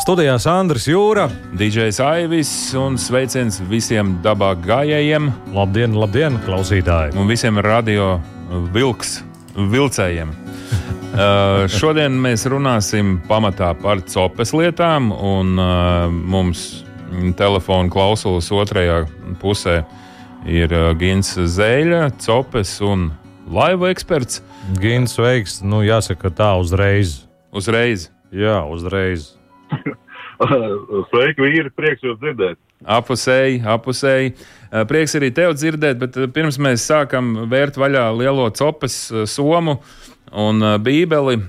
Studijā Sandrs Jūra. DJs Aivis un sveiciens visiem dabā gājējiem Labdien, labdien, klausītāji! un visiem radio vilks, vilcējiem. Uh, šodien mēs runāsim pamatā par copes lietām, un uh, mums telefona klausulas otrajā pusē ir uh, Gins Zēļa, copes un laivu eksperts. Gins veiks, nu jāsaka tā uzreiz. Uzreiz Jā, uzreiz. Sveiki, vīri, prieks jūs dzirdēt. apusēji, apusēji. Uh, Prieks arī tev dzirdēt, bet uh, pirms mēs sākam vērt vaļā lielo copes uh, somu un bībeli,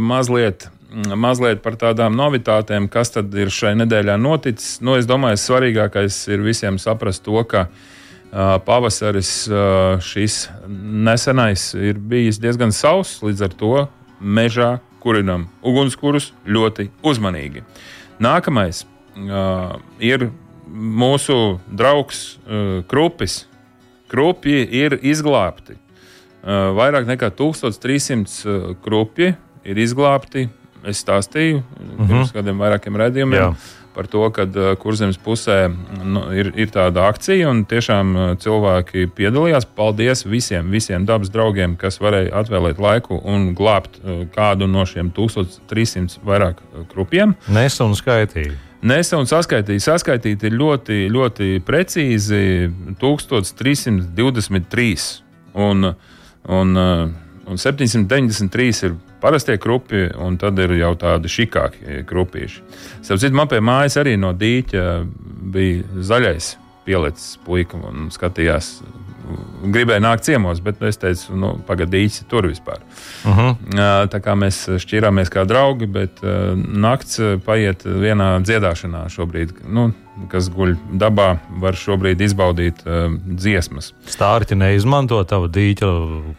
mazliet, mazliet par tādām novitātēm, kas tad ir šai nedēļā noticis. Nu, es domāju, svarīgākais ir visiem saprast to, ka pavasaris šis nesenais ir bijis diezgan sauss, līdz ar to mežā kurinam ugunskurus ļoti uzmanīgi. Nākamais uh, ir mūsu draugs uh, Krupis. Krupji ir izglābti. Uh, vairāk nekā 1300 uh, krupji ir izglābti. Es stāstīju uh, pirms kādiem vairākiem redzējumiem Jā. Par to, ka uh, kurzemes pusē nu, ir, ir tāda akcija, un tiešām uh, cilvēki piedalījās. Paldies visiem, visiem dabas draugiem, kas varēja atvēlēt laiku un glābt uh, kādu no šiem 1300 vairāk krupiem. Nesa un skaitīja. Nesa un saskaitīja. Saskaitīti ir ļoti, ļoti precīzi 1323. Un, un, un 793 ir parastie krupi, un tad ir jau tādi šikāki krupīši. Sapratu, man pie mājas arī no dīķa bija zaļais pielicis puika un skatījās. Gribēju nākt ciemos, bet es teicu, nu, pagaidīsi tur vispār. Uh -huh. Jā, Tā kā mēs šķirāmies kā draugi, bet nakts paiet vienā dziedāšanā šobrīd. Nu, kas guļ dabā, var šobrīd izbaudīt uh, dziesmas. Stārķi neizmanto tavu dīķa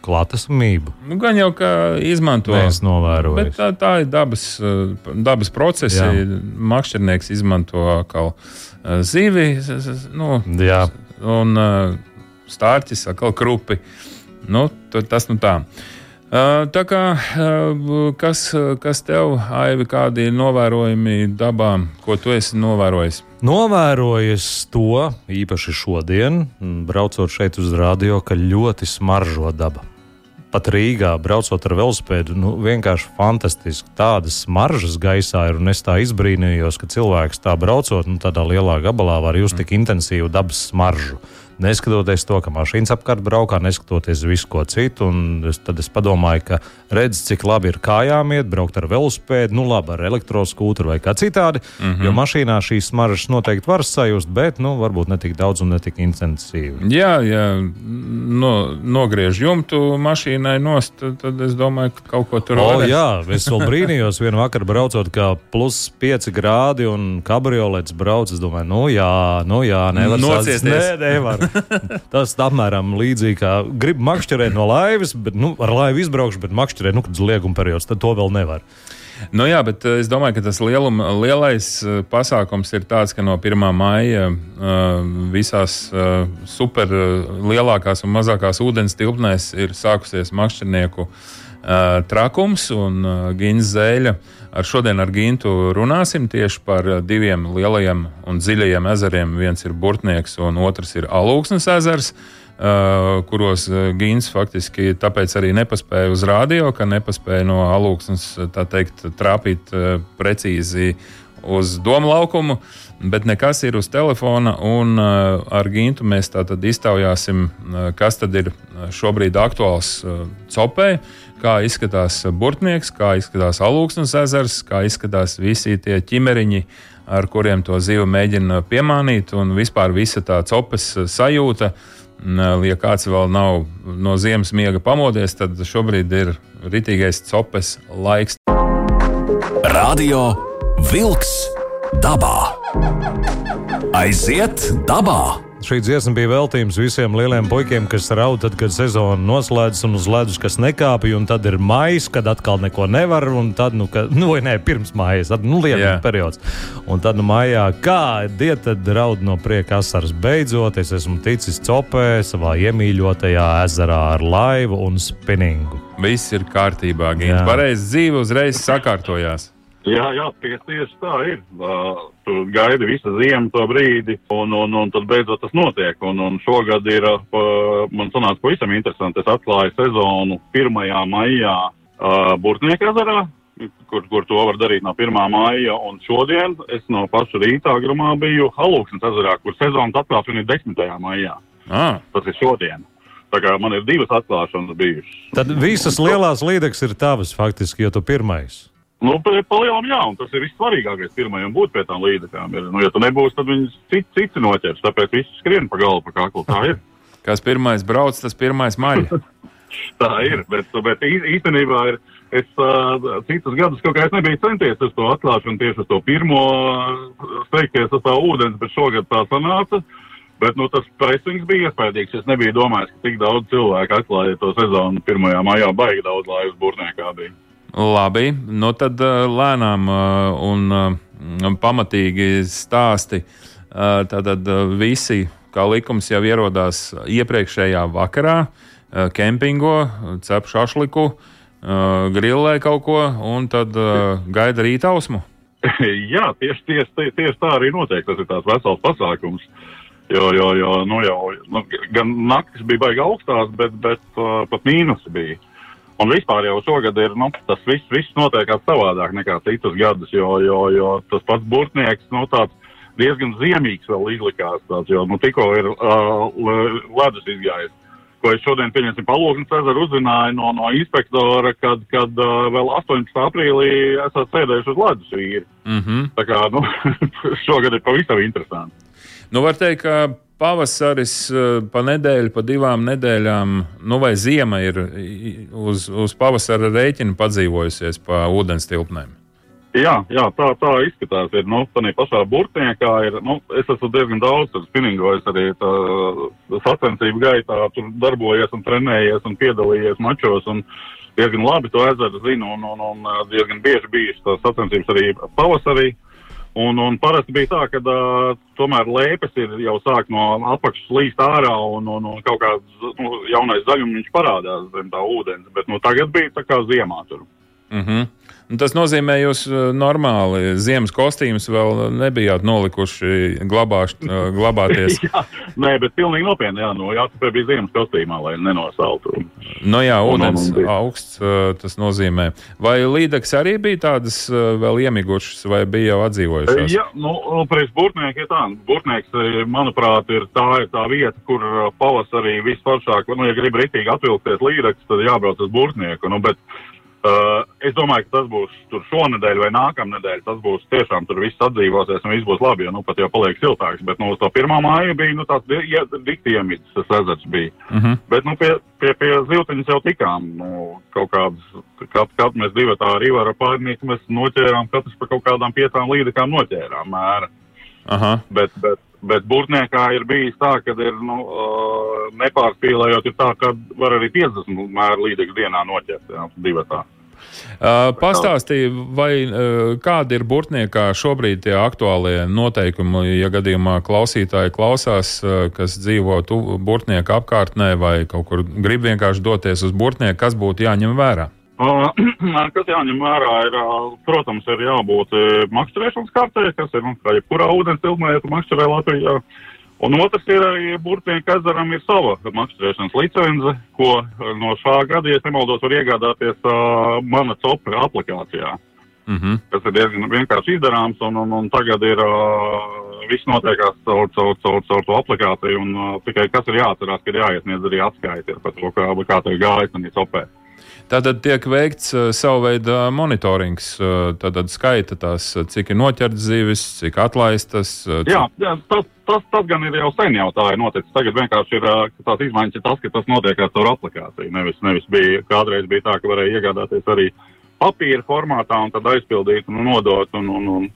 klātesamību. Nu, gan jau kā izmanto. Mēs novērojam. Tā, tā ir dabas, dabas procesi. Jā. Makšķernieks izmanto atkal zivi, nu, Jā. un uh, stārķis, atkal krupi. Nu, tas nu tā. Uh, Tā kā uh, kas, kas tev, Aivi, kādi ir novērojumi dabā, ko tu esi novērojis? Novērojis to īpaši šodien, braucot šeit uz radio, ka ļoti smaržo daba. Pat Rīgā, braucot ar velospēdu, nu, vienkārši fantastiski. Tādas smaržas gaisā ir, un es tā izbrīnījos, ka cilvēks tā braucot, nu, tādā lielā gabalā var just tik intensīvu dabas smaržu. Neskatoties to, ka mašīnas apkārt braukā, neskatoties visu ko citu, un es, tad es padomāju, ka redz, cik labi ir kājām iet, braukt ar velospēdu, nu labi, ar elektroskūturu vai kā citādi. Mm. -hmm. Jo mašīnā šīs smaržas noteikti var sajust, bet nu, varbūt ne tik daudz un ne tik intensīvi. Jā, ja no, nogriež jumtu mašīnai nost, tad, tad es domāju, ka kaut ko tur O, varēs. jā, es vēl brīnījos, vienā vakarā braucot, kā plus 5 grādi un kabriolets brauc. Es domāju, nu jā, nu jā, nevar Nociesties. Nē, nevar. Tas apmēram līdzīgi kā grib makšķerēt no laivas, bet nu, ar laivu izbraukšu, bet makšķerēt, nu, kad ir lieguma periods, tad to vēl nevar. Nu, jā, bet eh, es domāju, ka tas lieluma, lielais eh, pasākums ir tāds, ka no 1. maija uh, visās uh, super uh, lielākās un mazākās ūdens tilpnēs ir sākusies makšķernieku uh, trakums un Gīnas zēļa. Ar šodien ar Gintu runāsim tieši par diviem lielajiem un dziļajiem ezeriem. Viens ir Burtnieks un otrs ir Alūksnes ezers. Uh, kuros Gīns faktiski tāpēc arī nepaspēja uz rādio, ka nepaspēja no alūksnes teikt, trāpīt uh, precīzi uz domu laukumu, bet nekas ir uz telefona. Un uh, ar Gintu mēs iztaujāsim, kas tad ir šobrīd aktuāls copē, kā izskatās burtnieks, kā izskatās alūksnes ezers, kā izskatās visi tie ķimeriņi, ar kuriem to zivu mēģina piemānīt, un vispār visa tā copes uh, sajūta. Un, Ja kāds vēl nav no ziemas miega pamodies, tad šobrīd ir ritīgais copes laiks. Radio Wolks dabā. Aiziet dabā! Šī dziesma bija veltījums visiem lieliem puikiem, kas raud, tad, kad sezona noslēdzas un uz ledus kas nekāpja, un tad ir maija, kad atkal neko nevar, un tad, nu, ka, nu vai nē, pirms mājas, tad, nu, lieta periods. Un tad, nu, maijā, kā dieta, tad raud no prieka asaras beidzot, es esmu ticis copē savā iemīļotajā ezerā ar laivu un spinningu. Viss ir kārtībā, Gīns. Pareizi dzīve uzreiz sakārtojās. Jā, jā tieši, tieši tā ir. Uh, tu gaidi visu ziemu to brīdi, un, un, un tad beidzot tas notiek. Un, un šogad ir, uh, man sanāca pavisam interesanti, es atklāju sezonu 1. maijā uh, Burtnieka ezerā, kur, kur to var darīt no 1. maija. Un šodien es no paša rīta agrumā biju Halūksnes ezerā, kur sezonas atklāšana ir 10. maijā. Ah. Tas ir šodien. Tā kā man ir divas atklāšanas bijušas. Tad visas lielās līdzekas ir tavas faktiski, jo tu pirmais. Nu, palielam, jā, un tas ir vissvarīgākais pirmajam būt pie tām līdzekām. Nu, ja tu nebūsi, tad viņas cits, cits noķers, tāpēc viss skrien pa galvu, pa kaklu. Tā ir. Kas pirmais brauc, tas pirmais maļ. tā ir, bet, bet īstenībā ir. Es uh, citus gadus kaut kā nebiju centies uz to atklāšanu, tieši uz to pirmo steigties uz tā ūdens, bet šogad tā sanāca. Bet nu, tas presings bija iespaidīgs. Es nebiju domājis, ka tik daudz cilvēku atklāja to sezonu 1. maijā. Baigi daudz laivas būrniekā bija. Labi, nu tad lēnām un pamatīgi stāsti. Tātad visi, kā likums, jau ierodās iepriekšējā vakarā, kempingo, cep šašliku, grillē kaut ko un tad gaida rītausmu. Jā, tieši, tieši, tieši tā arī notiek. Tas ir tās vesels pasākums. Jo, jo, jo nu jau, nu, gan naktis bija baigi augstās, bet, bet uh, pat mīnusi bija. Un vispār jau šogad ir nu, tas viss, viss notiekās savādāk nekā citus gadus, jo, jo, jo tas pats burtnieks nu, diezgan ziemīgs vēl izlikās. Tāds, jo nu, tikko ir uh, ledus izgājis. Ko es šodien, pieņemsim, palūknu Cezaru uzzināju no, no inspektora, kad, kad uh, vēl 18. aprīlī esat sēdējuši uz ledus vīri. Mm -hmm. Tā kā nu, šogad ir pavisam interesanti. Nu, var teikt, ka pavasaris eh, pa nedēļu, pa divām nedēļām, nu vai ziema ir uz, uz pavasara rēķina padzīvojusies pa ūdens tilpnēm. Jā, jā, tā, tā izskatās. Ir, nu, tā pašā burtniekā ir, nu, es esmu diezgan daudz spinningojis arī sacensību gaitā, tur darbojies un trenējies un piedalījies mačos. Un, diezgan labi to ezeru zinu un, un, un diezgan bieži bijušas sacensības arī pavasarī. Uh, Un, un parasti bija tā, ka uh, tomēr lēpes ir jau sāk no apakšas līst ārā un, un, un kaut kāds nu, jaunais zaļums parādās zem tā ūdens. Bet nu, tagad bija tā kā ziemā tur. Mm -hmm. Tas nozīmē, ka jūs normāli ziemas kostīmus vēl nebijāt nolikuši glabāš, glabāties. jā, nē, bet pilnīgi nopietni. Jā, nu, jāatcerās, bija ziemas kostīmā, lai nenosaltu. Nu jā, ūdens un, un, un augsts tas nozīmē. Vai līdeks arī bija tādas vēl iemigušas, vai bija jau atdzīvojušās? Jā, nu, priekš burtnieki ir tā. Burtnieks, manuprāt, ir tā, ir tā vieta, kur pavasarī visforšāk, nu, ja grib ritīgi atvilkties līdeks, tad jābrauc uz burtnieku. Nu, bet, Uh, es domāju, ka tas būs šonadēļ vai nākamnedēļ. Tas būs tiešām tur viss atdzīvosies un viss būs labi, jo nu pat jau paliek siltāks. Bet nu, uz to pirmā māja bija nu, tāds ja, dikti iemīts, tas ezers bija. Uh -huh. Bet nu, pie, pie, pie ziltiņas jau tikām. Nu, kaut kādas, kad, kad mēs divi tā arī varam pārnīt, mēs noķērām katrs pa kaut kādām piecām līdekām noķērām mēra. Aha. Bet, bet, bet burtniekā ir bijis tā, ka ir nu, nepārspīlējot, ir tā, ka var arī 50 mēru līdzekļu dienā noķert. Jā, divatā. Uh, Pastāstīja, vai uh, kādi ir burtniekā šobrīd tie aktuālie noteikumi, ja gadījumā klausītāji klausās, uh, kas dzīvo burtnieku apkārtnē vai kaut kur grib vienkārši doties uz burtnieku, kas būtu jāņem vērā? Kas jāņem vērā, ir, protams, ir jābūt makšķerēšanas kartē, kas ir, nu, kā jebkurā ūdens tu makšķerē Latvijā. Un otrs ir arī Burtnieku ezeram ir sava makšķerēšanas licence, ko no šā gada, ja nemaldos, var iegādāties uh, mana copra aplikācijā. Mm -hmm. Tas ir diezgan vienkārši izdarāms, un, un, un tagad ir uh, viss notiekās caur, caur, caur, caur to aplikāciju, un uh, tikai kas ir jāatcerās, ka ir jāiesniedz arī atskaiti par to, kā, kā tev gājas un ir copēt. Tātad tiek veikts uh, savu veidu monitorings, uh, tātad skaita tās, cik ir noķerts zivis, cik atlaistas. Uh, cik... Jā, jā tas, tas, tas gan ir jau sen jau tā ir noticis. Tagad vienkārši ir tās izmaiņas ir tas, ka tas notiek ar caur aplikāciju. Nevis, nevis bija, kādreiz bija tā, ka varēja iegādāties arī papīra formātā un tad aizpildīt un nodot. Un, un, un,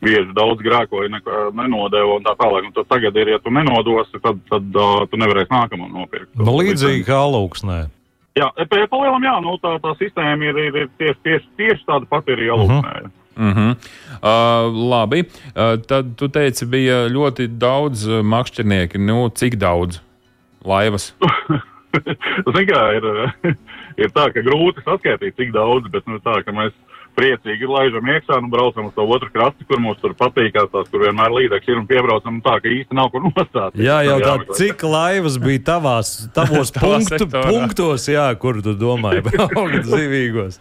bieži daudz grēkoja, nenodeva un tā tālāk. Un tad tagad ir, ja tu nenodosi, tad, tad uh, tu nevarēsi nākamo nopirkt. Nu, līdzīgi kā alūksnē. Jā, pie palielam, jā, nu, tā, tā sistēma ir, ir, ir tieši, tieši, tieši tāda pati arī alūksnē. Uh -huh. Mm -hmm. uh, labi, uh, tad tu teici, bija ļoti daudz makšķernieki. Nu, cik daudz laivas? Ziniet, kā ir, ir tā, ka grūti saskaitīt, cik daudz, bet nu, tā, ka mēs priecīgi laižam iekšā un braucam uz to otru krasti, kur mums tur patīkās, tās, kur vienmēr līdzekļi ir un piebraucam tā, ka īsti nav kur nostāt. Jā, jau tā, cik laivas bija tavās, tavos punktu, punktos, jā, kur tu domāji, braukt zivīgos.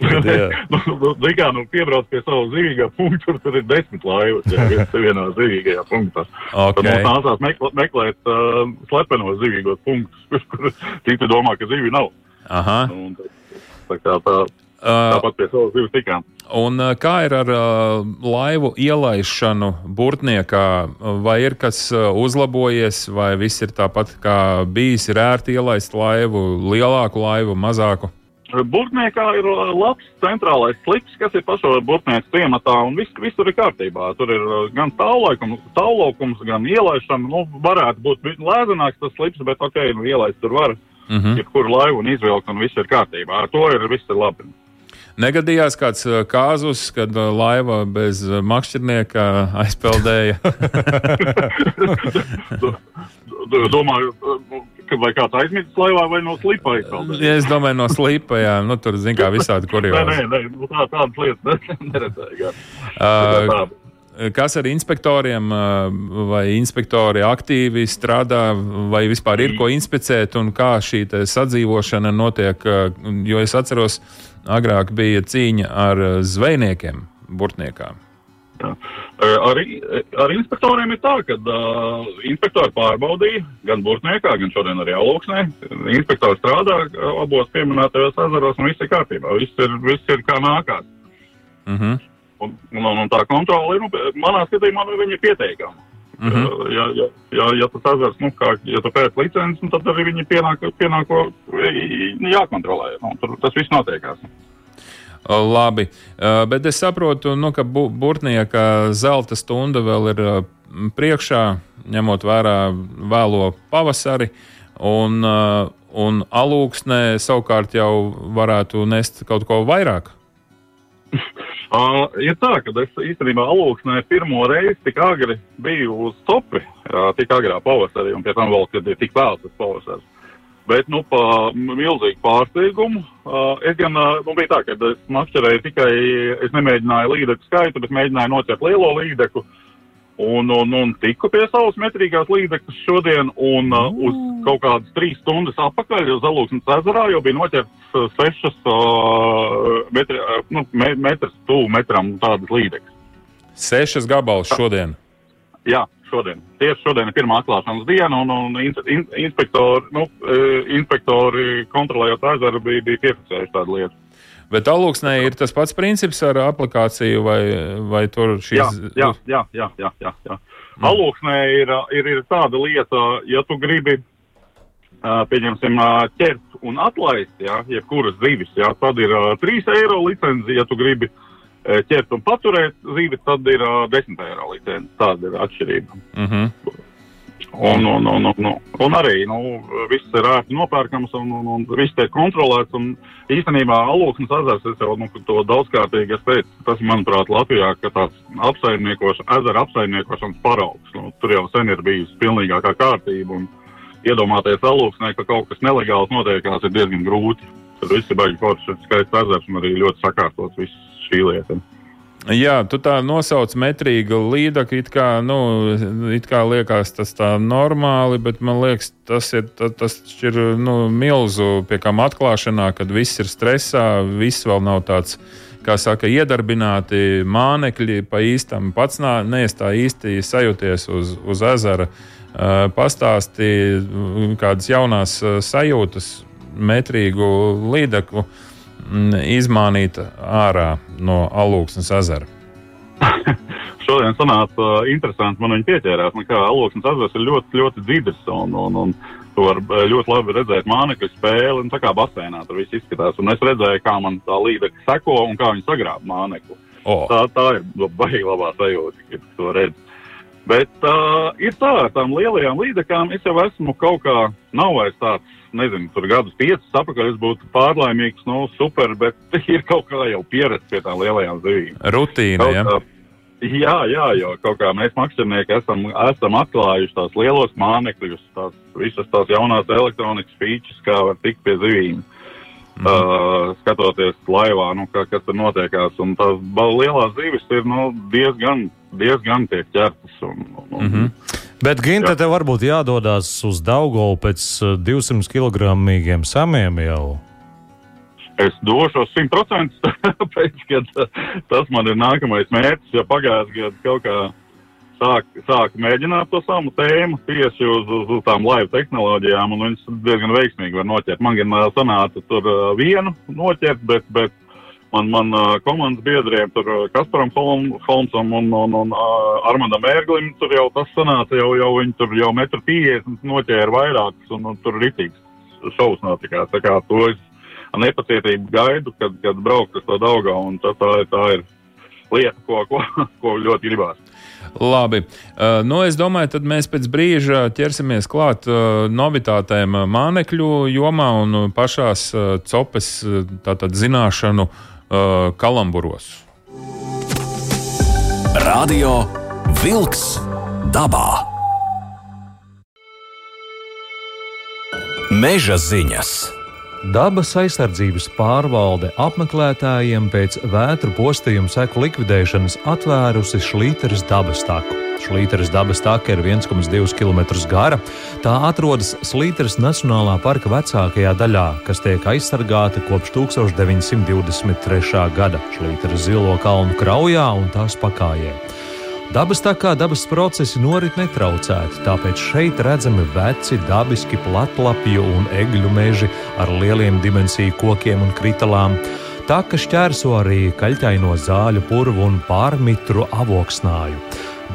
Bet, nu, nu, kā, nu, piebrauc pie savu zivīgā punktu, tur ir desmit laivas, ja vienā zivīgajā punktā. Okay. Tad mums nācās meklēt, meklēt uh, slepenos zivīgos punktus, kur citi domā, ka zivi nav. Aha. Un, tā kā tā, Tāpat pie savas zivs tikām. Un kā ir ar uh, laivu ielaišanu burtniekā? Vai ir kas uzlabojies, vai viss ir tāpat kā bijis? Ir ērti ielaist laivu, lielāku laivu, mazāku? Burtniekā ir labs centrālais slips, kas ir pašā burtnieka ciematā, un viss, viss tur ir kārtībā. Tur ir gan tālākums, gan ielaišana. Nu, varētu būt lēzināks tas slips, bet ok, nu, ielaist tur var. Uh mhm. -huh. Jebkuru laivu un izvilkt, un viss ir kārtībā. Ar to ir viss ir labi. Negadījās kāds uh, kāzus, kad uh, laiva bez uh, makšķernieka aizpeldēja. Domāju, vai kāds aizmidzis laivā vai no slipa aizpeldēja? Ja, es domāju, no slipa, jā. Nu, tur, zin kā, visādi kurjos. nē, nē, nē, nu, tā, tādas lietas neredzēju. Uh, Kas ar inspektoriem, vai inspektori aktīvi strādā, vai vispār ir ko inspicēt, un kā šī sadzīvošana notiek? Jo es atceros, agrāk bija cīņa ar eh, zvejniekiem, burtniekā. Jā. Eh, ar, ar inspektoriem ir tā, ka uh, inspektori pārbaudīja gan burtniekā, gan šodien arī alūksnē. Inspektori strādā abos pieminētajos ezeros un viss ir kārtībā. Viss ir, viss ir kā nākās. Uh mhm. -huh. un, un, un tā kontrole ir, nu, manā skatījumā, nu, viņa ir pieteikama. Uh mhm. -huh. ja, ja, ja, ja tas ezers, nu, kā, ja tu pēc licences, nu, tad arī viņi pienāk, pienāko jākontrolē. Nu, tur tas viss notiekās. Labi, bet es saprotu, nu, ka bu burtnieka zelta stunda vēl ir priekšā, ņemot vērā vēlo pavasari, un, un alūksnē savukārt jau varētu nest kaut ko vairāk. Uh, ir tā, ka es īstenībā alūksnē pirmo reizi tik agri biju uz topi, uh, tik agrā pavasarī, un pie tam vēl, kad ir tik vēls tas pavasaris. Bet, nu, pa milzīgu pārsteigumu, uh, es gan, uh, nu, bija tā, ka es makšķerēju tikai, es nemēģināju līdeku skaitu, bet mēģināju nocert lielo līdeku, uh, Un, un, un tiku pie savas metrīgās līdzekļus šodien, un uh, uz kaut kādas trīs stundas atpakaļ uz Alūksnes ezerā jau bija noķerts uh, sešas uh, metri, uh, nu, me, metras tuvu metram tādas līdzekļas. Sešas gabalus šodien? Jā, šodien. Tieši šodien ir pirmā atklāšanas diena, un, un in, in, inspektori, nu, uh, inspektori kontrolējot ezeru bija, bija piefiksējuši tādu lietu. Bet alūksnē ir tas pats princips ar aplikāciju, vai, vai tur šīs. Jā, jā, jā. jā, jā, jā. Mm. Alūksnē ir, ir, ir tāda lieta, ja tu gribi, pieņemsim, ķert un atlaist, jā, jebkuras zivis, jā, tad ir 3 eiro licence, ja tu gribi ķert un paturēt zivi, tad ir 10 eiro licence. Tāda ir atšķirība. Mm -hmm. Un, un, un, un, un arī nu, viss ir ērti nopērkams un, un, un viss tiek kontrolēts. Īstenībā Alūksnes ezers, es jau nu, to daudzkārtīgi teicu, tas, manuprāt, Latvijā ir tāds apsaimniekošana, ezera apsaimniekošanas paraugs. Nu, tur jau sen ir bijusi pilnīgākā kārtība. Un iedomāties Alūksnē, ka kaut kas nelegāls notiekās, ir diezgan grūti. Tur viss ir baigi forši, skaists ezers un arī ļoti sakārtots viss šī lieta. Jā, tu tā nosauc metrīgu līdaku, it kā, nu, it kā liekas tas tā normāli, bet man liekas, tas ir, tas ir nu, milzu pie kam atklāšanā, kad viss ir stresā, viss vēl nav tāds, kā saka, iedarbināti mānekļi pa īstam, pats nā, nees tā īsti sajūties uz, uz ezera. Pastāsti kādas jaunās sajūtas metrīgu līdaku. Izmānīt ārā no alūksnes ezera? Šodien sanāca uh, interesanti, man viņa pieķērās. Nu, kā alūksnes ezers ir ļoti, ļoti dziļs un, un, un tu vari uh, ļoti labi redzēt mānekļu spēli. Un, tā kā basēnā tur viss izskatās. Un es redzēju, kā man tā līdzekļa seko un kā viņi sagrāb mānekli. Oh. Tā, tā ir baigta labā sajūta, kad to redz. Bet uh, ir tā, ar tām lielajām līdzekām es jau esmu kaut kā, nav vairs tāds, nezinu, tur gadus piecus atpakaļ es būtu pārlaimīgs, nu, super, bet ir kaut kā jau pieredze pie tām lielajām zivīm. Rutīna, Kaut ja? Jā, jā, jo kaut kā mēs maksimnieki esam, esam atklājuši tās lielos mānekļus, tās visas tās jaunās elektronikas features, kā var tikt pie zivīm. Mm. Uh, skatoties laivā, nu, kā, kas tur notiekās, un tās lielās zivis ir nu, diezgan, diezgan tiek ķertas. Un, un, mm. -hmm. Bet Ginte, tev varbūt jādodas uz Daugovu pēc eh, 200 kg samiem jau. Es došos 100%, tāpēc, ka tas man ir nākamais mērķis, jo pagājušajā gadā kaut kā sāk, sāk mēģināt to savu tēmu tieši uz, uz, uz tām laivu tehnoloģijām, un viņas diezgan veiksmīgi var noķert. Man gan ā, sanāca tur ā, vienu noķert, bet, bet man, man komandas biedriem, Kasparam Holm- Holmsam un, un, un Armandam Ērglim, tur jau tas sanāca, jau, jau viņi tur jau metru 50 noķēra vairākus, un, un tur ritīgs šovs notikās. Tā kā to es ar nepacietību gaidu, kad, kad braukt uz to daugā, un tā, tā, tā ir lieta, ko, ko, ko ļoti gribās. Labi. Uh, nu, es domāju, tad mēs pēc brīža ķersimies klāt uh, novitātēm mānekļu jomā un pašās uh, copes tātad zināšanu uh, kalamburos. Radio Wolks dabā. Meža ziņas. Dabas aizsardzības pārvalde apmeklētājiem pēc vētru postījuma seku likvidēšanas atvērusi Šlīteres dabas taku. Šlīteres dabas taka ir 1,2 km gara. Tā atrodas Slīteres Nacionālā parka vecākajā daļā, kas tiek aizsargāta kopš 1923. gada Šlīteres zilo kalnu kraujā un tās pakājē. Dabas tā kā dabas procesi norit netraucēti, tāpēc šeit redzami veci, dabiski platlapju un egļu meži ar lieliem dimensiju kokiem un kritalām. Taka šķērso arī kaļķaino zāļu purvu un pārmitru avoksnāju.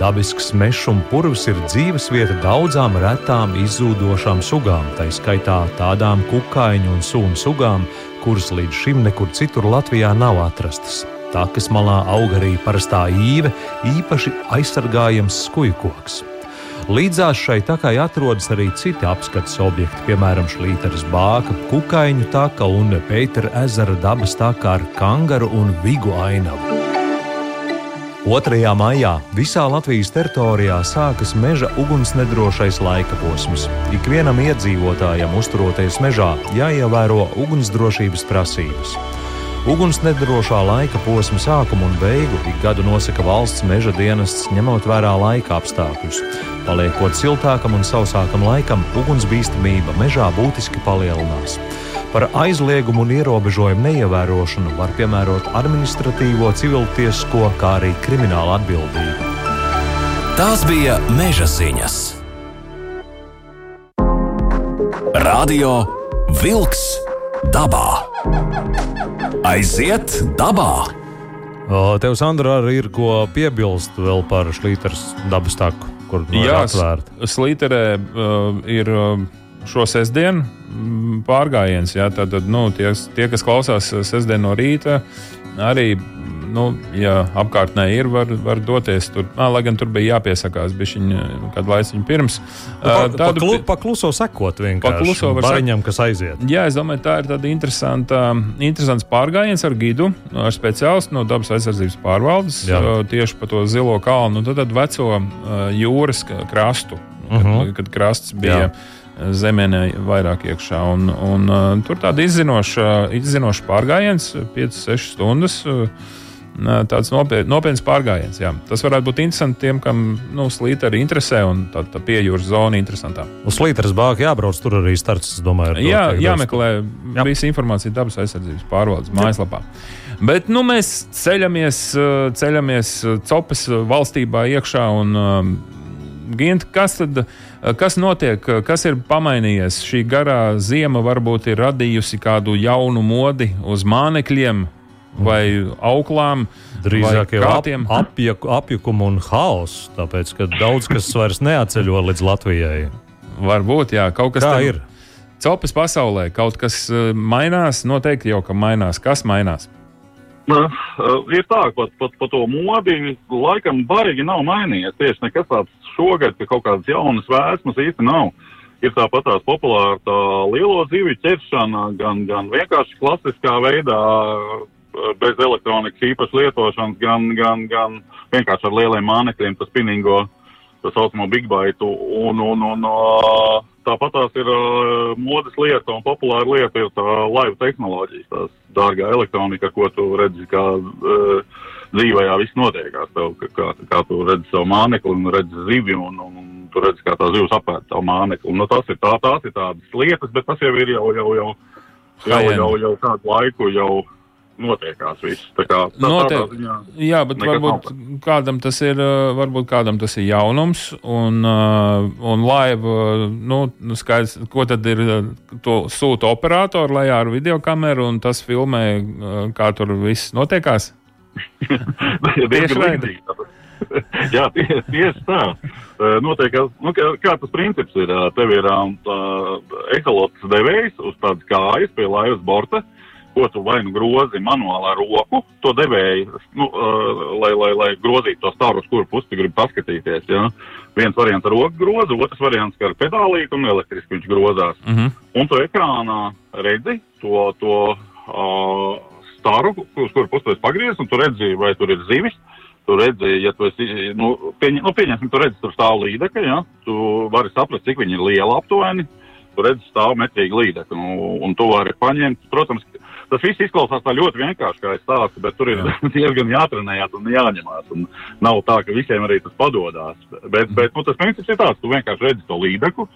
Dabisks mežs un purvs ir dzīves vieta daudzām retām izzūdošām sugām, tā skaitā tādām kukaiņu un sūnu sugām, kuras līdz šim nekur citur Latvijā nav atrastas. Takas malā aug arī parastā īve, īpaši aizsargājams skujkoks. Līdzās šai takai atrodas arī citi apskates objekti, piemēram, Šlīteres bāka, kukaiņu taka un Pētera ezera dabas taka ar kangaru un vigu ainavu. 2. maijā visā Latvijas teritorijā sākas meža ugunsnedrošais laika posms. Ikvienam iedzīvotājam, uzturoties mežā, jāievēro ugunsdrošības prasības. Ugunsnedrošā laika posma sākumu un beigu ik gadu nosaka valsts meža dienests, ņemot vērā laika apstākļus. Paliekot siltākam un sausākam laikam, ugunsbīstamība mežā būtiski palielinās. Par aizliegumu un ierobežojumu neievērošanu var piemērot administratīvo, civiltiesisko, kā arī kriminālu atbildību. Tās bija meža ziņas. Radio Wolks dabā. Aiziet dabā! Tev, Sandra, arī ir ko piebilst vēl par Šlīteres dabas taku, kur nu ir Jā, atvērta. Slīterē uh, ir uh, šo sestdienu pārgājiens. Jā, tad, nu, tie, tie, kas klausās uh, sestdien no rīta, arī, nu, ja apkārtnē ir, var, var doties tur. Nā, lai gan tur bija jāpiesakās, bija viņa kādu laiku pirms. Pa, Uh, pa, tādu pa kluso sekot vienkārši. kluso var sek- Baiņam, kas aiziet. Jā, es domāju, tā ir tāda interesanta, interesants pārgājiens ar gidu, ar speciālistu no dabas aizsardzības pārvaldes Jā. tieši pa to zilo kalnu, un tad, tad veco jūras krastu, kad, uh Mhm. -huh. kad krasts bija. Zemēnē vairāk iekšā. Un, un, uh, tur tāda izzinoša, izzinoša pārgājiens, 5-6 stundas. Uh, Tāds nopietns, pārgājiens. Jā. Tas varētu būt interesanti tiem, kam nu, slīta arī interesē, un tā, tā piejūras zona ir interesantā. Uz Slīteres bāka jābrauc, tur arī starts, es domāju, Jā, jāmeklē Jā. visa informācija dabas aizsardzības pārvaldes mājaslapā. Bet nu, mēs ceļamies, ceļamies Copas valstībā iekšā. Un, Gint, kas tad kas notiek, kas ir pamainījies? Šī garā ziema varbūt ir radījusi kādu jaunu modi uz mānekļiem vai auklām. Drīzāk jau ap, kātiem. apjaku, apjukumu un haosu, tāpēc ka daudz kas vairs neatceļo līdz Latvijai. Varbūt, jā, kaut kas Tā tam- ir. Copas pasaulē kaut kas uh, mainās, noteikti jau ka mainās. Kas mainās? Nu, uh, ir tā, ka pat, pat, pat to modi laikam baigi nav mainījies. Tieši nekas tāds šogad, ka kaut kādas jaunas vēsmas īsti nav. Ir tāpat tās populāra tā lielo zivju ķeršana, gan, gan vienkārši klasiskā veidā, bez elektronikas īpaši lietošanas, gan, gan, gan vienkārši ar lieliem mānekļiem, tas spinningo, tā saucamo big baitu. Un, un, un, uh, tāpat tās ir uh, modes lieta un populāra lieta ir tā laiva tehnoloģijas, tās dārgā elektronika, ko tu redzi, kā dzīvajā viss notiekās. Tev, kā, kā, tu redzi savu mānekli un redzi zivi un, un, un tu redzi, kā tā zivs apēd savu mānekli. Nu, tas ir tā, tās ir tādas lietas, bet tas jau ir jau, jau, jau, jau, jau, jau, jau kādu laiku jau notiekās viss. Tā kā, tā, Notiek. ziņā, Jā, bet varbūt kādam tas ir, uh, varbūt kādam tas ir jaunums, un, uh, un laiva, nu, skaidrs, ko tad ir, uh, to sūta operātori lejā ar video kameru, un tas filmē, uh, kā tur viss notiekās. Tieši līdzīgi. Jā, tieši, tieši tā. Notiek, nu, kā, kā tas princips ir, tev ir um, ekolots devējs uz tādas kājas pie laivas borta, ko tu vai nu grozi manuāli ar roku, to devēju, nu, uh, lai, lai, lai grozītu to stāru, uz kuru pusi gribi paskatīties. Ja? Viens variants ar roku grozu, otrs variants ar pedālīti un elektriski viņš grozās. Uh -huh. Un tu ekrānā redzi to, to uh, staru, uz kuru pusi tu esi pagriezis, un tu redzi, vai tur ir zivis. Tu redzi, ja tu esi, nu, pieņem, nu pieņemsim, tu redzi, tur stāv līdeka, ja? tu vari saprast, cik viņi ir liela aptuveni. Tu redzi, stāv metrīgi līdeka, nu, un tu vari paņemt, protams, tas viss izklausās tā ļoti vienkārši, kā es stāstu, bet tur ir diezgan jātrenējās un jāņemās. Un nav tā, ka visiem arī tas padodas. Bet, bet nu, tas princips ir tāds, tu vienkārši redzi to līdeku.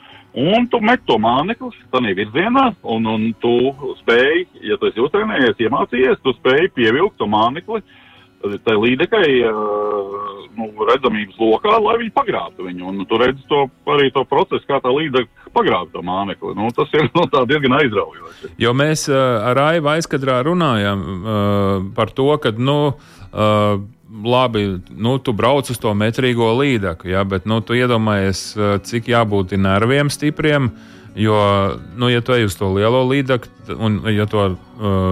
Un tu met to mānekli tādā virzienā, un, un tu spēj, ja tu esi uztrenējies, iemācījies, tu spēj pievilkt to mānekli tai līdekai nu, redzamības lokā, lai viņi pagrābtu viņu. Un tu redzi to, arī to procesu, kā tā līdeka pagrāb to mānekli. Nu, tas ir nu, diezgan aizraujoši. Jo mēs ar Aivu aizkadrā runājām uh, par to, ka, nu, labi, nu, tu brauc uz to metrīgo līdeku, ja, bet nu, tu iedomājies, cik jābūt nerviem stipriem. Jo, nu, ja tu ej uz to lielo līdeku, un ja to uh,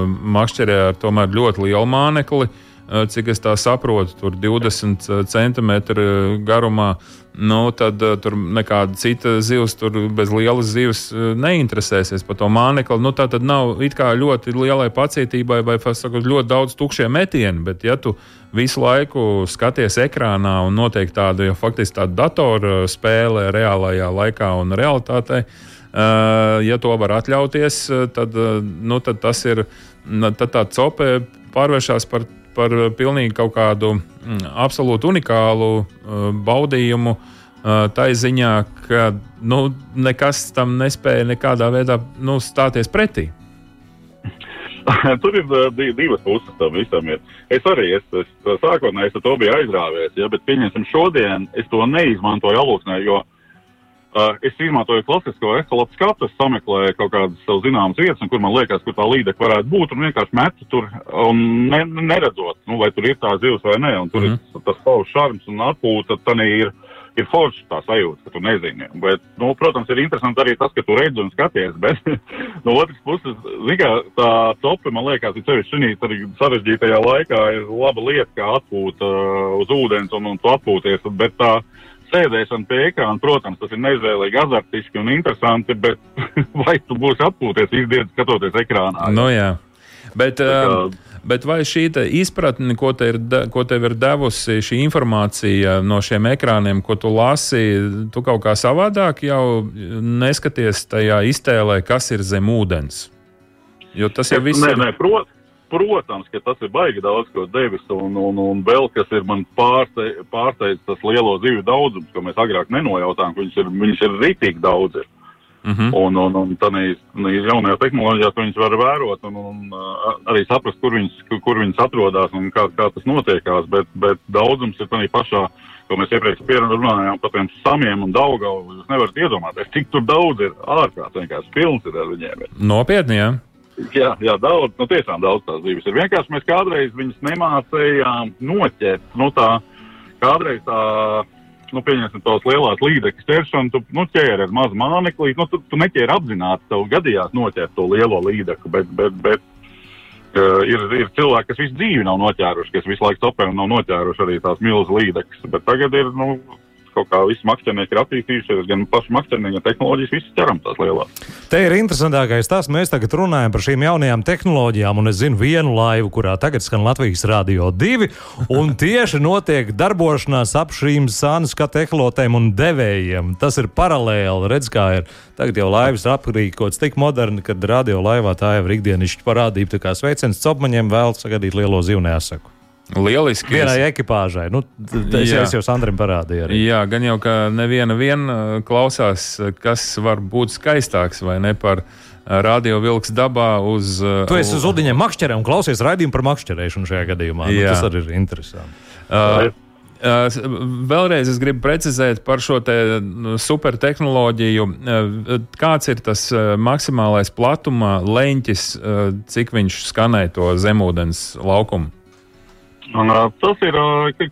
makšķerē ar ļoti lielu mānekli, uh, cik es tā saprotu, tur 20 centimetru garumā, nu, tad tur nekāda cita zivs, tur bez lielas zivs neinteresēsies par to mānekli. Nu, tā tad nav ļoti lielai pacietībai vai sakot, ļoti daudz tukšie metieni, bet ja tu visu laiku skaties ekrānā un notiek tāda jau faktiski tāda datora spēle reālajā laikā un realitātē. Uh, ja to var atļauties, tad, nu, tad tas ir tad tā cope pārvēršas par, par pilnīgi kaut kādu mm, absolūti unikālu uh, baudījumu. Uh, tā ir ziņā, ka nu, nekas tam nespēja nekādā veidā nu, stāties pretī. Tur ir di- divas puses tam visam. Ir. Es arī es, es, sākotnēji es to biju aizrāvies, ja, bet pieņemsim šodien es to neizmantoju alūksnē, jo uh, es izmantoju klasisko ekoloģisko skatu, es sameklēju kaut kādas savas zināmas vietas, kur man liekas, kur tā līdeka varētu būt, un vienkārši metu tur un ne, neredzot, nu, vai tur ir tā zivs vai nē, un tur mm ir tas savs šarms un atpūta, tad ir ir forši tā sajūta, ka tu nezini. Bet, nu, protams, ir interesanti arī tas, ka tu redzi un skaties. Bet no otras puses, kā, tā topi, man liekas, ir sevišķi šī sarežģītajā laikā, ir laba lieta, kā atpūta uh, uz ūdens un, un tu atpūties. Bet tā sēdēšana pie ekrāna, protams, tas ir neizvēlīgi, azartiski un interesanti. Bet vai tu būsi atpūties ikdienas skatoties ekrānā? Nu, jā. Bet, uh, bet vai šī te izpratne, ko, te ir, ko tev ir devusi šī informācija no šiem ekrāniem, ko tu lasi, tu kaut kā savādāk jau neskaties tajā iztēlē, kas ir zem ūdens? Jo tas jau viss nē, ir. nē, prot, protams, ka tas ir baigi daudz ko devis, un, un, un vēl kas ir man pārsteidz, pārsteidz tas lielo zivju daudzums, ko mēs agrāk nenojautām, ka viņas ir, viņas ir rītīgi daudz. Ir. Uh -huh. Un, un, un tādā jaunajā tehnoloģijā viņas var vērot un, un arī saprast, kur viņas, kur viņas atrodas un kā, kā tas notiekās. Bet, bet daudzums ir tādā pašā, ko mēs iepriekš runājām par tiem samiem un daudzām. Jūs nevarat iedomāties, cik tur daudz ir ārkārtīgi. Vienkārši pilns ir ar viņiem. Nopietni, jā. Jā, jā, daudz, nu tiešām daudz tās zivis ir. Vienkārši mēs kādreiz viņas nemācējām noķert. Nu, tā, kādreiz tā, nu, pieņemsim tos lielās līdzekļus ķeršanu, tu, nu, ķēri ar mazu māneklī, nu, tu, tu neķēri apzināti, tev gadījās noķert to lielo līdzekli, bet, bet, bet Uh, ir, ir cilvēki, kas visu dzīvi nav noķēruši, kas visu laiku topē un nav noķēruši arī tās milzu līdzekļus. Bet tagad ir nu, kaut kā visi makšķernieki ir attīstījušies, gan paši makšķernieki, gan tehnoloģijas, visi ķeram tās lielās. Te ir interesantākais tas, mēs tagad runājam par šīm jaunajām tehnoloģijām, un es zinu vienu laivu, kurā tagad skan Latvijas Rādio 2, un tieši notiek darbošanās ap šīm sānu skatu ehlotēm un devējiem. Tas ir paralēli, redz, kā ir. Tagad jau laivas aprīkots tik moderni, kad radio laivā tā jau ir ikdienišķa parādība. Tā kā sveiciens copmaņiem vēl sagadīt lielo zivnē asaku. Lieliski. Vienai ekipāžai. Nu, tas Jā. jau Sandram parādīja. Arī. Jā, gan jau, ka neviena vien uh, klausās, uh, kas var būt skaistāks vai ne par uh, radio vilks dabā uz. Tu esi uz udiņiem makšķerē un klausies raidījumu par makšķerēšanu šajā gadījumā. Nu, tas arī ir interesanti. Uh, vēlreiz es gribu precizēt par šo te, supertehnoloģiju. Kāds ir tas maksimālais platuma leņķis, cik viņš skanē to zemūdens laukumu? Un, tas ir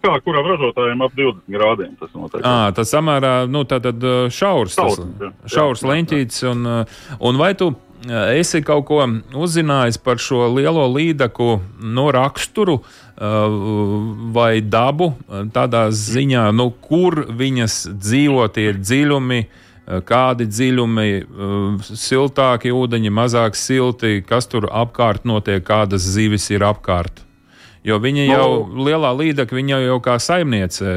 kā kuram ražotājiem ap 20 grādiem. Tas. À, tas samērā nu, tā tad, uh, šaurs, tas, Šaurs, jā. šaurs Jā, jā, leņķītis. Un, un vai tu esi kaut ko uzzinājis par šo lielo līdaku no raksturu? Vai dabu tādā ziņā, nu, kur viņas dzīvo, tie ir dziļumi, kādi dziļumi, siltāki ūdeņi, mazāk silti, kas tur apkārt notiek, kādas zivis ir apkārt. Jo viņa jau lielā līdaka, viņa jau kā saimniece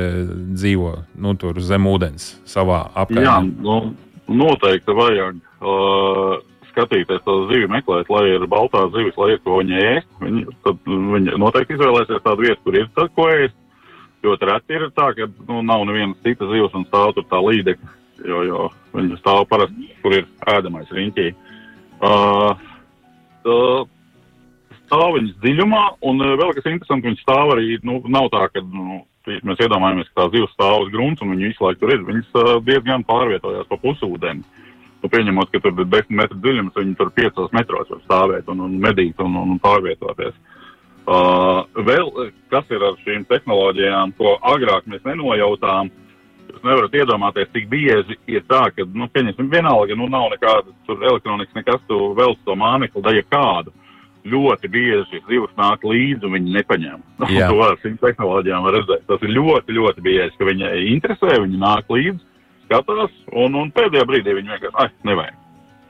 dzīvo nu, zem ūdens savā Jā, apgabalā. nu, noteikti vajag uh, skatīties to zivi, meklēt, lai ir baltā zivis, lai ir ko viņa ēst. Viņa, tad viņa noteikti izvēlēsies tādu vietu, kur ir tas, ko ēst. Ļoti reti ir tā, ka nu, nav nevienas citas zivs un stāv tur tā līdeka, jo, jo viņa stāv parasti, kur ir ēdamais riņķī. Uh, uh, stāv viņas dziļumā, un uh, vēl kas interesants, viņas stāv arī, nu, nav tā, ka, nu, mēs iedomājamies, ka tā zivs stāv uz grunts un viņi visu laiku tur ir. Viņas uh, diezgan pārvietojās pa pusūdeni. Nu, pieņemot, ka tur ir 10 metru dziļums, viņi tur 5 metros var stāvēt un, un medīt un, un, un pārvietoties. Uh, vēl kas ir ar šīm tehnoloģijām, ko agrāk mēs nenojautām, jūs nevarat iedomāties, cik bieži ir tā, ka, nu, pieņemsim, vienalga, nu, nav nekāda tur elektronikas, nekas, tu velc to mānekli, da jebkādu. Ļoti bieži zivs nāk līdzi un viņi nepaņem. To ar šīm tehnoloģijām var redzēt. Tas ir ļoti, ļoti bieži, ka viņai interesē, viņi nāk līdzi, skatās, un, un pēdējā brīdī viņi vienkārši, ai, nevajag.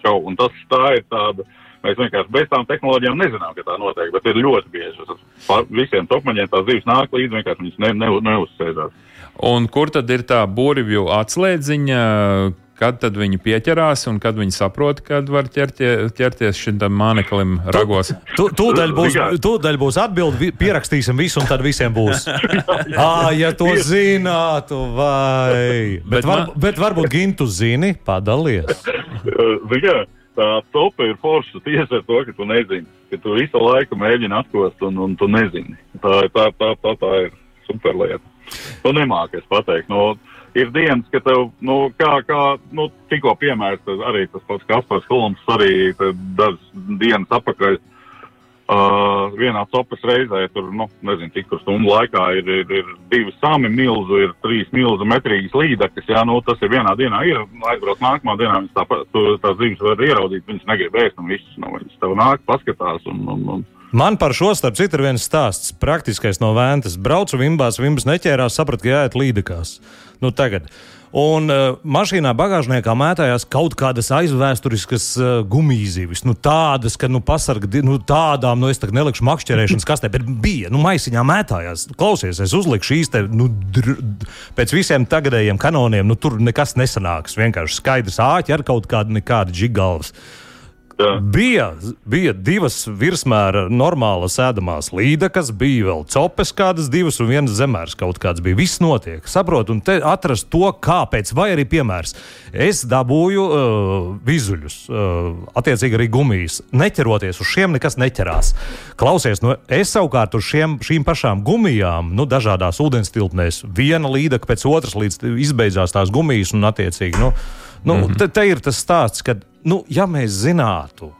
Čau. Un tas tā ir tāda, mēs vienkārši bez tām tehnoloģijām nezinām, ka tā notiek, bet ir ļoti bieži. Tas visiem topmaņiem tās zivs nāk līdzi, vienkārši viņas ne, ne, neuzsēžās. Un kur tad ir tā burvju atslēdziņa, kad tad viņi pieķerās un kad viņi saprot, kad var ķertie, ķerties šim tam māneklim ragos? Tu, tūdaļ, būs, tūdaļ būs atbildi, pierakstīsim visu, un tad visiem būs. ah, ja to zinātu, vai. Bet, var, bet varbūt Gintu zini, padalies. Tā topa ir forša tieši ar to, ka tu nezini, ka tu visu laiku mēģini atkost un, un tu nezini. Tā, ir- tā, tā, tā, tā ir superlieta. Tu nemākies pateikt. Nu, ir dienas, ka tev, nu, kā, kā nu, tikko piemērs, arī tas pats Kaspars Holms arī dažas dienas apakaļ. Uh, vienā topas reizē, tur, nu, nezinu, cik tur stundu laikā ir, ir, ir divi sami milzu, ir trīs milzu metrīgas līdekas, jā, nu, tas ir vienā dienā, ir, aizbrauc nākamā dienā, viņas tāpat, tās zīmes var ieraudzīt, viņas negrib ēst, un viss, nu, viņas tev nāk, paskatās, un, un, un Man par šo starp citu ir viens stāsts. Praktiskais no vēntas. Braucu vimbās, vimbas neķērās, sapratu, ka jāiet līdekās. Nu, tagad. Un uh, mašīnā bagāžniekā mētājās kaut kādas aizvēsturiskas uh, gumijzīves. Nu, tādas, ka nu, pasarga, nu, tādām, nu, es tagad nelikšu makšķerēšanas kastē, bet bija, nu, maisiņā mētājās. Klausies, es uzliku šīs te, nu, dr, d- pēc visiem tagadējiem kanoniem, nu, tur nekas nesanāks. Vienkārši skaidrs āķi ar kaut kādu nekādu džigalvas. Jā. Bija, bija divas virsmēra normālas ēdamās līdekas, bija vēl copes kādas divas un viens zemērs kaut kāds bija. Viss notiek, saprotu, un te atrast to, kāpēc, vai arī piemērs. Es dabūju uh, vizuļus, uh, attiecīgi arī gumijas. Neķeroties uz šiem, nekas neķerās. Klausies, nu, es savukārt uz šiem, šīm pašām gumijām, nu, dažādās ūdens tilpnēs, viena līdeka pēc otras līdz izbeidzās tās gumijas un attiecīgi. Nu, Nu, mm -hmm. te, te ir tas stāsts, ka, nu, ja mēs zinātu,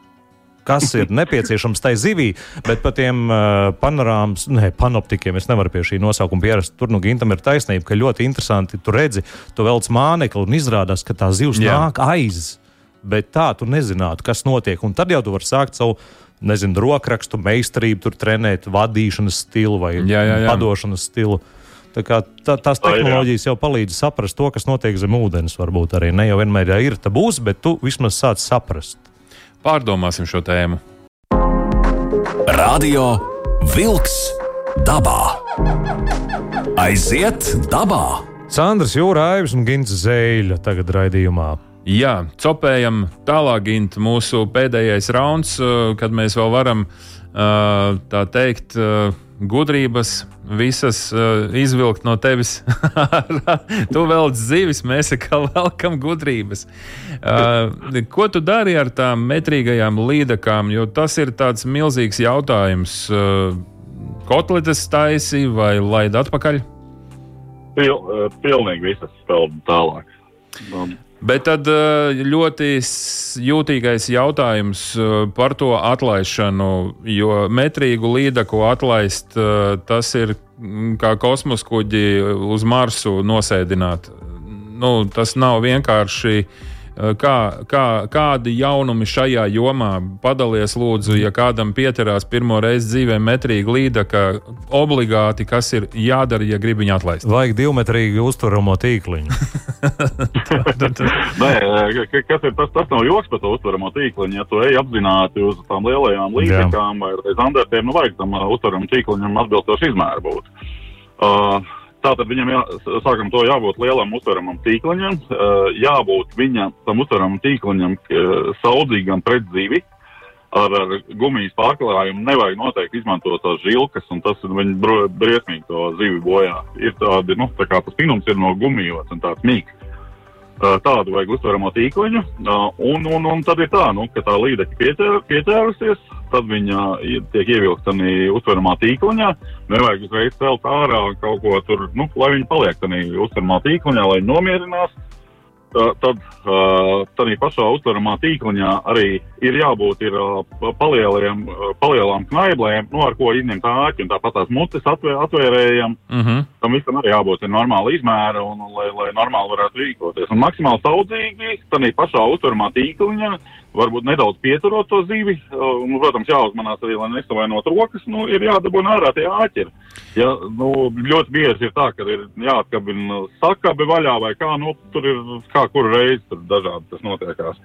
kas ir nepieciešams tai zivī, bet par tiem uh, panorāmas, ne, panoptikiem es nevaru pie šī nosaukuma pierast. Tur nu Gintam ir taisnība, ka ļoti interesanti tu redzi, tu velc mānekli un izrādās, ka tā zivs Jā. nāk aiz. bet tā tu nezinātu, kas notiek. Un tad jau tu vari sākt savu nezinu, rokrakstu meistarību, tur trenēt vadīšanas stilu vai Jā, jā, jā. padošanas stilu. Tā kā tā, tās tehnoloģijas jau palīdz saprast to, kas notiek zem ūdens. Varbūt arī ne jau vienmēr ir tā būs, bet tu vismaz sāc saprast. Pārdomāsim šo tēmu. Radio Wolks dabā. Aiziet dabā! Sandrs Jūrājs un Gins Zēļa tagad raidījumā. Jā, copējam tālāk, Gint, mūsu pēdējais rauns, uh, kad mēs vēl varam uh, tā teikt. Uh, Gudrības visas uh, izvilkt no tevis. tu velc zivis, mēs atkal velkam gudrības. Uh, ko tu dari ar tām metrīgajām līdakām? Jo tas ir tāds milzīgs jautājums. Uh, kotletes taisi vai laid atpakaļ? Pil, eh, pilnīgi visas spēlē tālāk. Um, Bet tad eh, ļoti jūtīgais jautājums eh, par to atlaišanu, jo metrīgu līdaku atlaist, eh, tas ir mm, kā kosmosa kuģi uz Marsu nosēdināt. Nu, tas nav vienkārši. eh, Kā, kā, kādi jaunumi šajā jomā padalies, lūdzu, ja kādam pieterās pirmo reizi dzīvē metrīga līdaka, obligāti, kas ir jādara, ja grib viņu atlaist? Vajag divmetrīgu uztveramo tīkliņu. Nē, ka- kas ir tas, tas nav joks par to uztveramo tīkliņu. Ja tu ej apzināti uz tām lielajām līdzekām vai zandartiem, nu vajag tam uh, uztveramam tīkliņam atbilstoši izmēru būt. Uh, Tātad viņam jā, sākam to jābūt lielam uztveramam tīkliņam, jābūt viņam tam uztveramam tīkliņam saudzīgam pret zivi. Ar, ar gumijas pārklājumu nevajag noteikti izmantot tās žilkas, un tas viņa briesmīgi to zivi bojā. Ir tādi, nu, tā kā tas pinums ir no gumijos un tāds mīgs. Tādu vajag uztveramo tīkliņu. Un, un, un tad ir tā, nu, ka tā līdeka pieķēr, pieķērusies, tad viņa tiek ievilkta uztveramā tīkliņā. Nevajag uzreiz celt ārā kaut ko tur, nu, lai viņi paliek tādā uztveramā tīkliņā, lai nomierinās. Uh, tad uh, tādā pašā uztveramā tīkliņā arī ir jābūt ir, uh, uh, palielām knaiblēm, nu, ar ko izņemt āķi un tāpat tās mutes atvēr, atvērējam Uh -huh. tam visam arī jābūt ir normāla izmēra un, lai, lai normāli varētu rīkoties. Un maksimāli saudzīgi, tādā pašā uztveramā tīkliņā, varbūt nedaudz pieturot to zivi. uh, Un, protams, jāuzmanās arī, lai nesavainot rokas, nu, ir jādabūna ārā tie āķeri. Ja, nu, ļoti bieži ir tā, ka ir jāatkabina sakabi vaļā vai kā, nu, tur ir kā kuru reizi tur dažādi tas notiekās.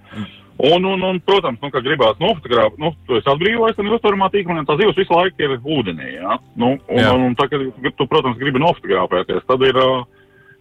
Un, un, un, protams, nu, ka gribās nofotografēt, nu, tu esi atbrīvojis, tad uztveramā tīklā tā zivs visu laiku ir ūdenī, jā. Nu, un, Jā. un, un tā, kad tu, protams, gribi nofotografēties, tad ir, ā,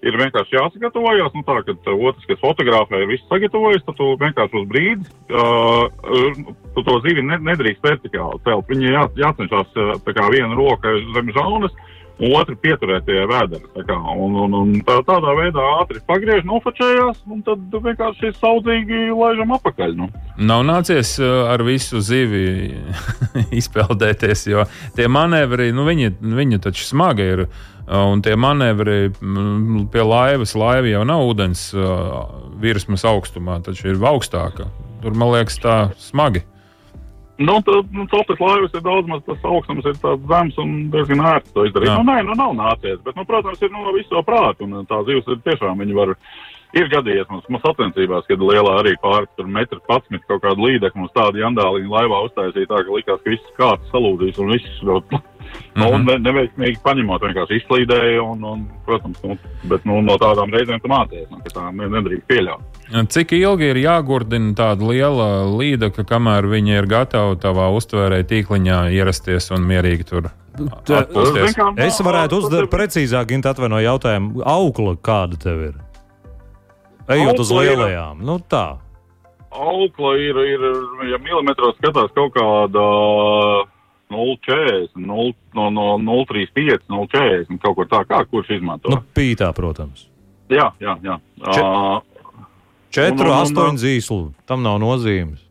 ir vienkārši jāsagatavojas, nu tā, kad ā, otrs, kas fotografē, ir viss sagatavojas, tad tu vienkārši uz brīdi, uh, tu to zivi ne, nedrīkst vertikāli celt. Viņai jā, jācenšas ā, tā kā viena roka zem žaunas, un otra pieturēt pie vēdera. tā kā, Un, un, un tā, tādā veidā ātri pagriež, nofočējās, un tad vienkārši saudzīgi laižam apakaļ. Nu. Nav nācies uh, ar visu zivi izpeldēties, jo tie manevri, nu, viņi, viņi taču smagi ir. uh, Un tie manevri mm, pie laivas, laiva jau nav ūdens uh, virsmas augstumā, taču ir augstāka. Tur, man liekas, tā smagi. Nu, tad, nu, Celtas laivas ir daudz maz tas augstums, ir tāds zems un diezgan ērts to izdarīt. Jā. Nu, nē, nu nav nācies, bet, nu, protams, ir no visu prātu, un tā zivs ir tiešām, viņi var, ir gadījies mums, mums sacensībās, kad lielā arī pāri tur metru patsmit kaut kādu līdekli mums tādu jandāliņu laivā uztaisīja tā, ka likās, ka viss kāds salūdīs un viss, nu, nu, Mhm. ne, neveiksmīgi paņemot, vienkārši izslīdēja, un, un protams, nu, bet, nu, no tādām reizēm tu mācies, nu, ka tā ne- nedrīkst pieļaut. Cik ilgi ir jāgurdina tāda liela līdaka, kamēr viņi ir gatavi tavā uztvērē tīkliņā ierasties un mierīgi tur atpūsties? Es varētu uzdot precīzāk, Gint, atvaino jautājumu. Aukla kāda tev ir? Ejot uz lielajām. Nu tā. Aukla ir, ir ja milimetros skatās kaut kāda 0,40, 0, no, no 0,35, 0,40, kaut kur tā, kā kurš izmanto. Nu, pītā, protams. Jā, jā, jā. Če- Uh, Četru, astoņu zīslu. Tam nav nozīmes.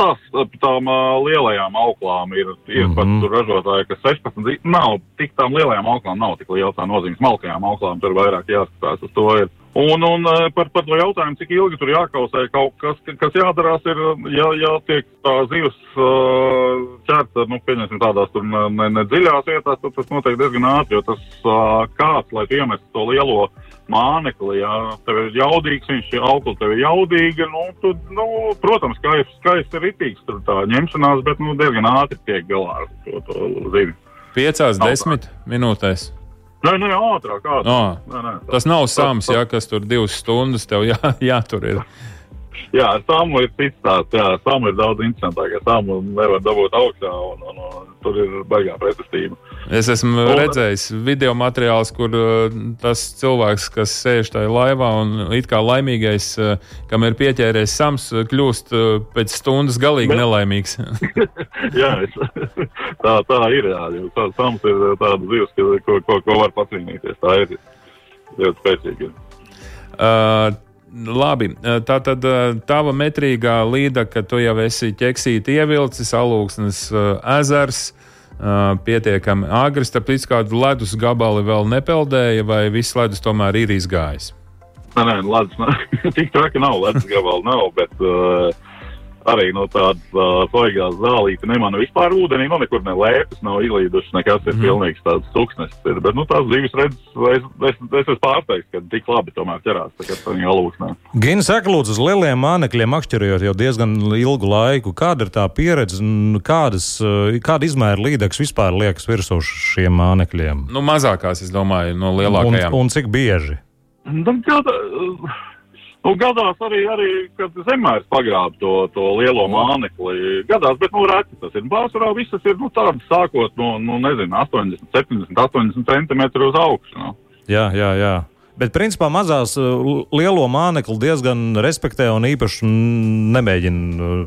tas tām lielajām auklām ir, ir mm -hmm. pat Mhm. tur ražotāji, ka 16 zi- nav tik tām lielajām auklām, nav tik liela tā nozīme. Smalkajām auklām tur vairāk jāskatās uz to. Ir. Un, un par, par to jautājumu, cik ilgi tur jākausē kaut kas, kas jādarās, ir, ja, ja tiek tā zivs uh, ķerta, nu, pieņemsim tādās tur ne, ne dziļās vietās, tad tas notiek diezgan ātri, jo tas uh, kāds, lai tu iemestu to lielo mānekli, ja tev ir jaudīgs, viņš ir augsts, tev ir jaudīga, nu, tu, nu, protams, skaisti, skaisti ir ritīgs, tur tā ņemšanās, bet, nu, diezgan ātri tiek galā ar to, to zini. Piecās, desmit minūtēs. Nē, nē, ātrāk, ātrāk. Oh, Nē, nē, tas nav sams, ja, kas tur divas stundas tev jā, jātur. Ir. Jā, Samu ir cits tāds, jā, Samu ir daudz interesantāk, Samu nevar dabūt augšā, un, un, un tur ir baigā pretestība. Es esmu Un- redzējis video materiālus, kur uh, tas cilvēks, kas sēž tajā laivā un it kā laimīgais, uh, kam ir pieķēries sams, uh, kļūst pēc stundas galīgi Bet- nelaimīgs. jā, es, tā, tā ir, jā, tā, Sams ir tāda zivs, ko, ko, ko var pacīnīties, tā ir ļoti spēcīga. Uh, Labi, tā tad tava metrīgā līda, ka tu jau esi ķeksīti ievilcis, alūksnes ezers, pietiekami agrs, tāpēc kādu ledus gabali vēl nepeldēja, vai viss ledus tomēr ir izgājis? Nē, nē, ledus, nav. tik traki nav, ledus gabali nav, bet uh, arī no tādas uh, svaigās zālītes nemana vispār ūdenī, nu nekur ne lēpes nav izlīdušas, nekas ir Mhm. pilnīgs tāds tuksnes. Ir, bet, nu, tās zivis redz, es, es, es esmu pārsteigts, ka tik labi tomēr ķerās, tā kā tā viņa alūksnē. Gina saka, lūdzu, uz lieliem mānekļiem akšķerojot jau diezgan ilgu laiku. Kāda ir tā pieredze un kādas, kāda izmēra līdzekļus vispār liekas virsū šiem mānekļiem? Nu, mazākās, es domāju, no Un, lielākajām. un cik bieži? Nu, gada, nu, gadās arī, arī kad zemērs pagrāb to, to lielo mānekli. Gadās, bet nu reti tas ir. Pārsvarā visas ir nu, tādas sākot no, nu, nezinu, 80, 70, 80 centimetru uz augšu. Nu. Jā, jā, jā. Bet, principā, mazās eh, lielo mānekli diezgan respektē un īpaši nemēģina, eh,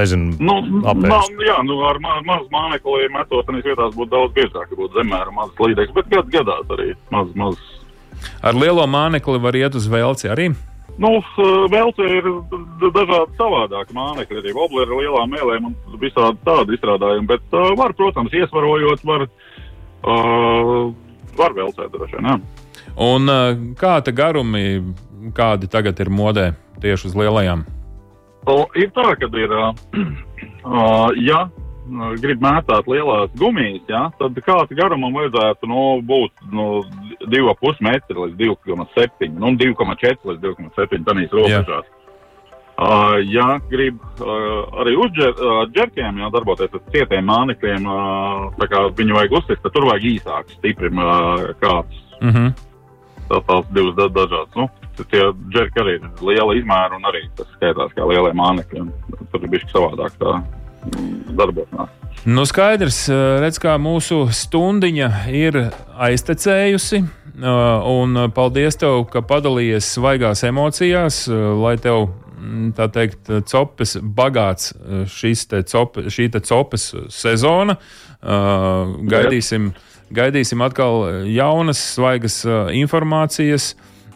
nezinu, Nu, apēst. nav, jā, nu, ar ma mazu mānekli metot, tad vietās būtu daudz biežāk, ja būtu zemēra mazs līdzeklis, bet gad, gadās arī maz, maz. Ar lielo mānekli var iet uz velci arī. Nu, vēl te ir dažādi savādāki mānekļi, arī obleri ar lielām mēlēm un visādi tādi izstrādājumi, bet uh, var, protams, iesvarojot, var, uh, var velcēt droši vien. Un uh, kāda garumi, kādi tagad ir modē tieši uz lielajām? O, ir tā, ka ir, uh, uh, ja grib mētāt lielās gumijas, ja, tad kāda garumam vajadzētu nu, būt nu, 2,5 metri līdz 2,7, nu, 2,4 līdz 2,7 tādīs robežās. Uh, ja grib uh, arī uz džer, uh, darboties ar cietiem mānekļiem, uh, tā kā viņu vajag uzsist, tad tur vajag īsāks, stiprim uh, kāds. Uh -huh. Tā tās divas da dažādas. Nu, tie džerki arī ir liela izmēra un arī tas skaitās kā lielie mānekļi. Tur ir bijis savādāk tā darbošanās. Nu, skaidrs, redz, kā mūsu stundiņa ir aiztecējusi. uh, Un paldies tev, ka padalījies svaigās emocijās, uh, lai tev mm, tā teikt, copes bagāts uh, te cope, šī te copes sezona. Gaidīsim, gaidīsim atkal jaunas, svaigas informācijas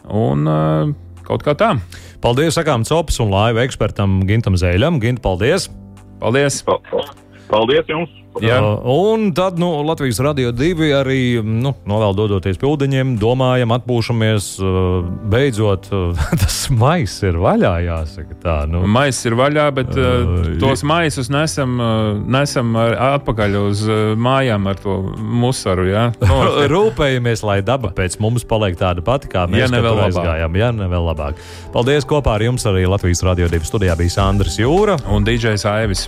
un kaut kā tā. Paldies, sakām, Copas un laiva ekspertam Gintam Zēļam. Gint, paldies! Paldies! Pa- pa- Paldies jums! Jā. Un tad nu, Latvijas radio divi arī nu, novēl dodoties pie ūdeņiem, domājam, atpūšamies. Uh, beidzot, uh, tas maiss ir vaļā, jāsaka tā. Nu. Maiss ir vaļā, bet uh, tos maisus nesam, nesam ar- atpakaļ uz mājām ar to musaru. Ja? Nu, Rūpējamies, lai daba pēc mums paliek tāda pati, kā mēs Ja labāk. aizgājām. Ja ne vēl labāk. Paldies kopā ar jums arī Latvijas radio divi studijā bija Sandrs Jūra. un DJs Aivis.